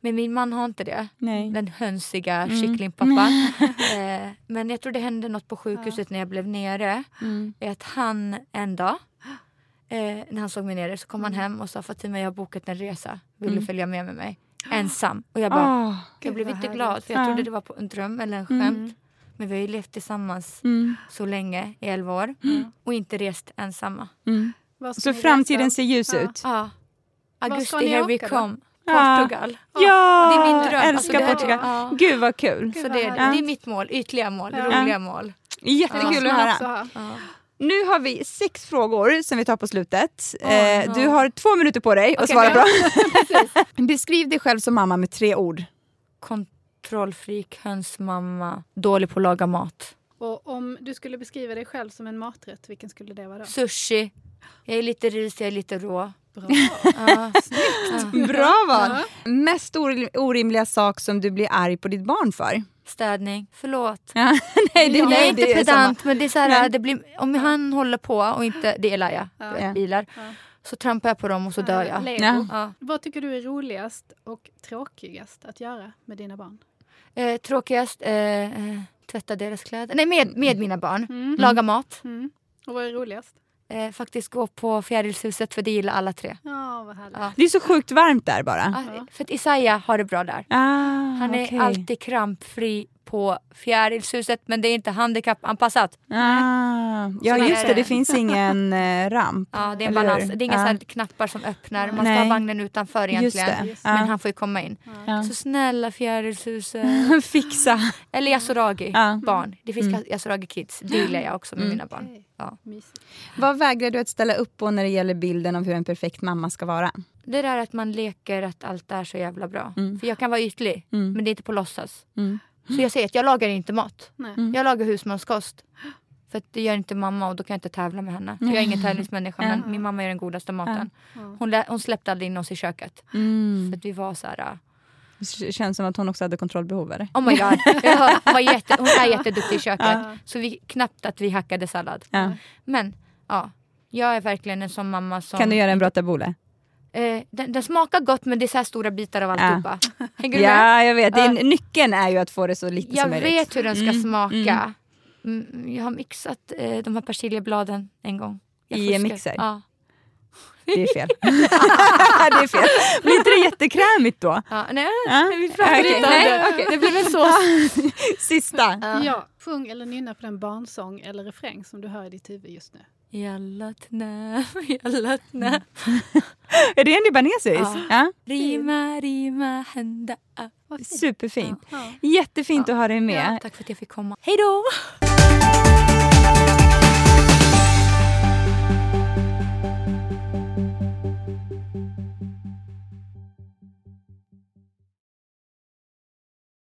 Men min man har inte det. Nej. Den hönsiga kycklingpappan. eh, men jag tror det hände något på sjukhuset när jag blev nere. Mm. Att han en dag, eh, när han såg mig nere, så kom han hem och sa Fatima jag har bokat en resa. Vill du följa med med mig? Ensam. Och jag bara, Åh. jag blev inte glad för jag Ja. trodde det var på en dröm eller en skämt. Men vi har ju levt tillsammans Mm. så länge, i elva år. Och inte rest ensamma. Mm. Så framtiden resa? ser ljus Ja. ut. Ja. ska Augusti, here we come. Ja. Portugal. Ja, Det är min dröm. älskar Alltså, Portugal. ja. Gud vad kul. Så det, härligt. det är mitt mål, ytliga mål, Ja. roliga mål. Jättekul att höra. Nu har vi sex frågor som vi tar på slutet. Åh, eh, no. Du har två minuter på dig att Okej, svara ja. bra. Beskriv dig själv som mamma med tre ord. Kontrollfreak, hönsmamma, dålig på att laga mat. Och om du skulle beskriva dig själv som en maträtt, vilken skulle det vara då? Sushi. Jag är lite ris, jag är lite rå. Bra. Ja. Bra val! Mest orim- orimliga sak som du blir arg på ditt barn för? Städning, förlåt. Ja, nej, det, jag nej, är inte pedant men det är så här, det blir, om han håller på och inte, det är Elaja, Ja. bilar. Ja. Så trampar jag på dem och så dör jag. Ja. Ja. Vad tycker du är roligast och tråkigast att göra med dina barn? Eh, tråkigast, eh, eh, tvätta deras kläder. Nej, med, med mina barn. Mm. Laga mat. Mm. Och vad är roligast? Eh, faktiskt gå på Fjärilshuset för det gillar alla tre. Ja, vad härligt. Ja. Det är så sjukt varmt där bara. Ah, för att Isaiah har det bra där. Ah, Han är okej. alltid krampfri på Fjärilshuset men det är inte handikappanpassat. Ah, ja just det, det. finns ingen eh, ramp. Ja, det är en balans. hur? Det är inga här knappar som öppnar. Man ska Nej. ha vagnen utanför Just egentligen. det. Men han får ju komma in. Ja. Så snälla Fjärilshuset. Fixa. Eller Yasuragi Ja. barn. Det finns Mm. Yasuragi kids. Det gillar jag också med mina barn. Ja. Vad vägrar du att ställa upp på när det gäller bilden av hur en perfekt mamma ska vara? Det där att man leker att allt är så jävla bra. Mm. För jag kan vara ytlig, Mm. men det är inte på låtsas. Mm. Så jag säger att jag lagar inte mat. Nej. Jag lagar husmanskost. För att det gör inte mamma och då kan jag inte tävla med henne. Jag är ingen tävlingsmänniska men min mamma gör den godaste maten. Hon, hon släppte aldrig in oss i köket. Mm. För att vi var så här... äh, Det känns som att hon också hade kontrollbehov. Eller? Oh my god. Ja, hon, var jätte, hon är jätteduktig i köket. Så vi, knappt att vi hackade sallad. Ja. Men ja, jag är verkligen en sån mamma som... Kan du göra en bra tabbouleh? Eh, den, den smakar gott men det är så här stora bitar av alltihopa. Hänger du med? Ja, jag vet. Är, Nyckeln är ju att få det så lite Jag som möjligt. vet hur den ska Mm, smaka. Mm, jag har mixat eh, de här persiljebladen en gång. Jag I en mixer? Ja. Det är fel. det är fel. Blir inte det jättekrämigt då? Ja, nej, Ja. vi pratar inte om nej, det. okej. Det blir en sås. Sista. Ja, sjung eller nynna på den barnsång eller refräng som du hör i ditt huvud just nu. Jallatnä, jallatnä. Är det en libanesis? Ja. Ja. Rima, rima, hända. Superfint. Ja. Jättefint att ha dig Ja, med. tack för att jag fick komma. Hej då!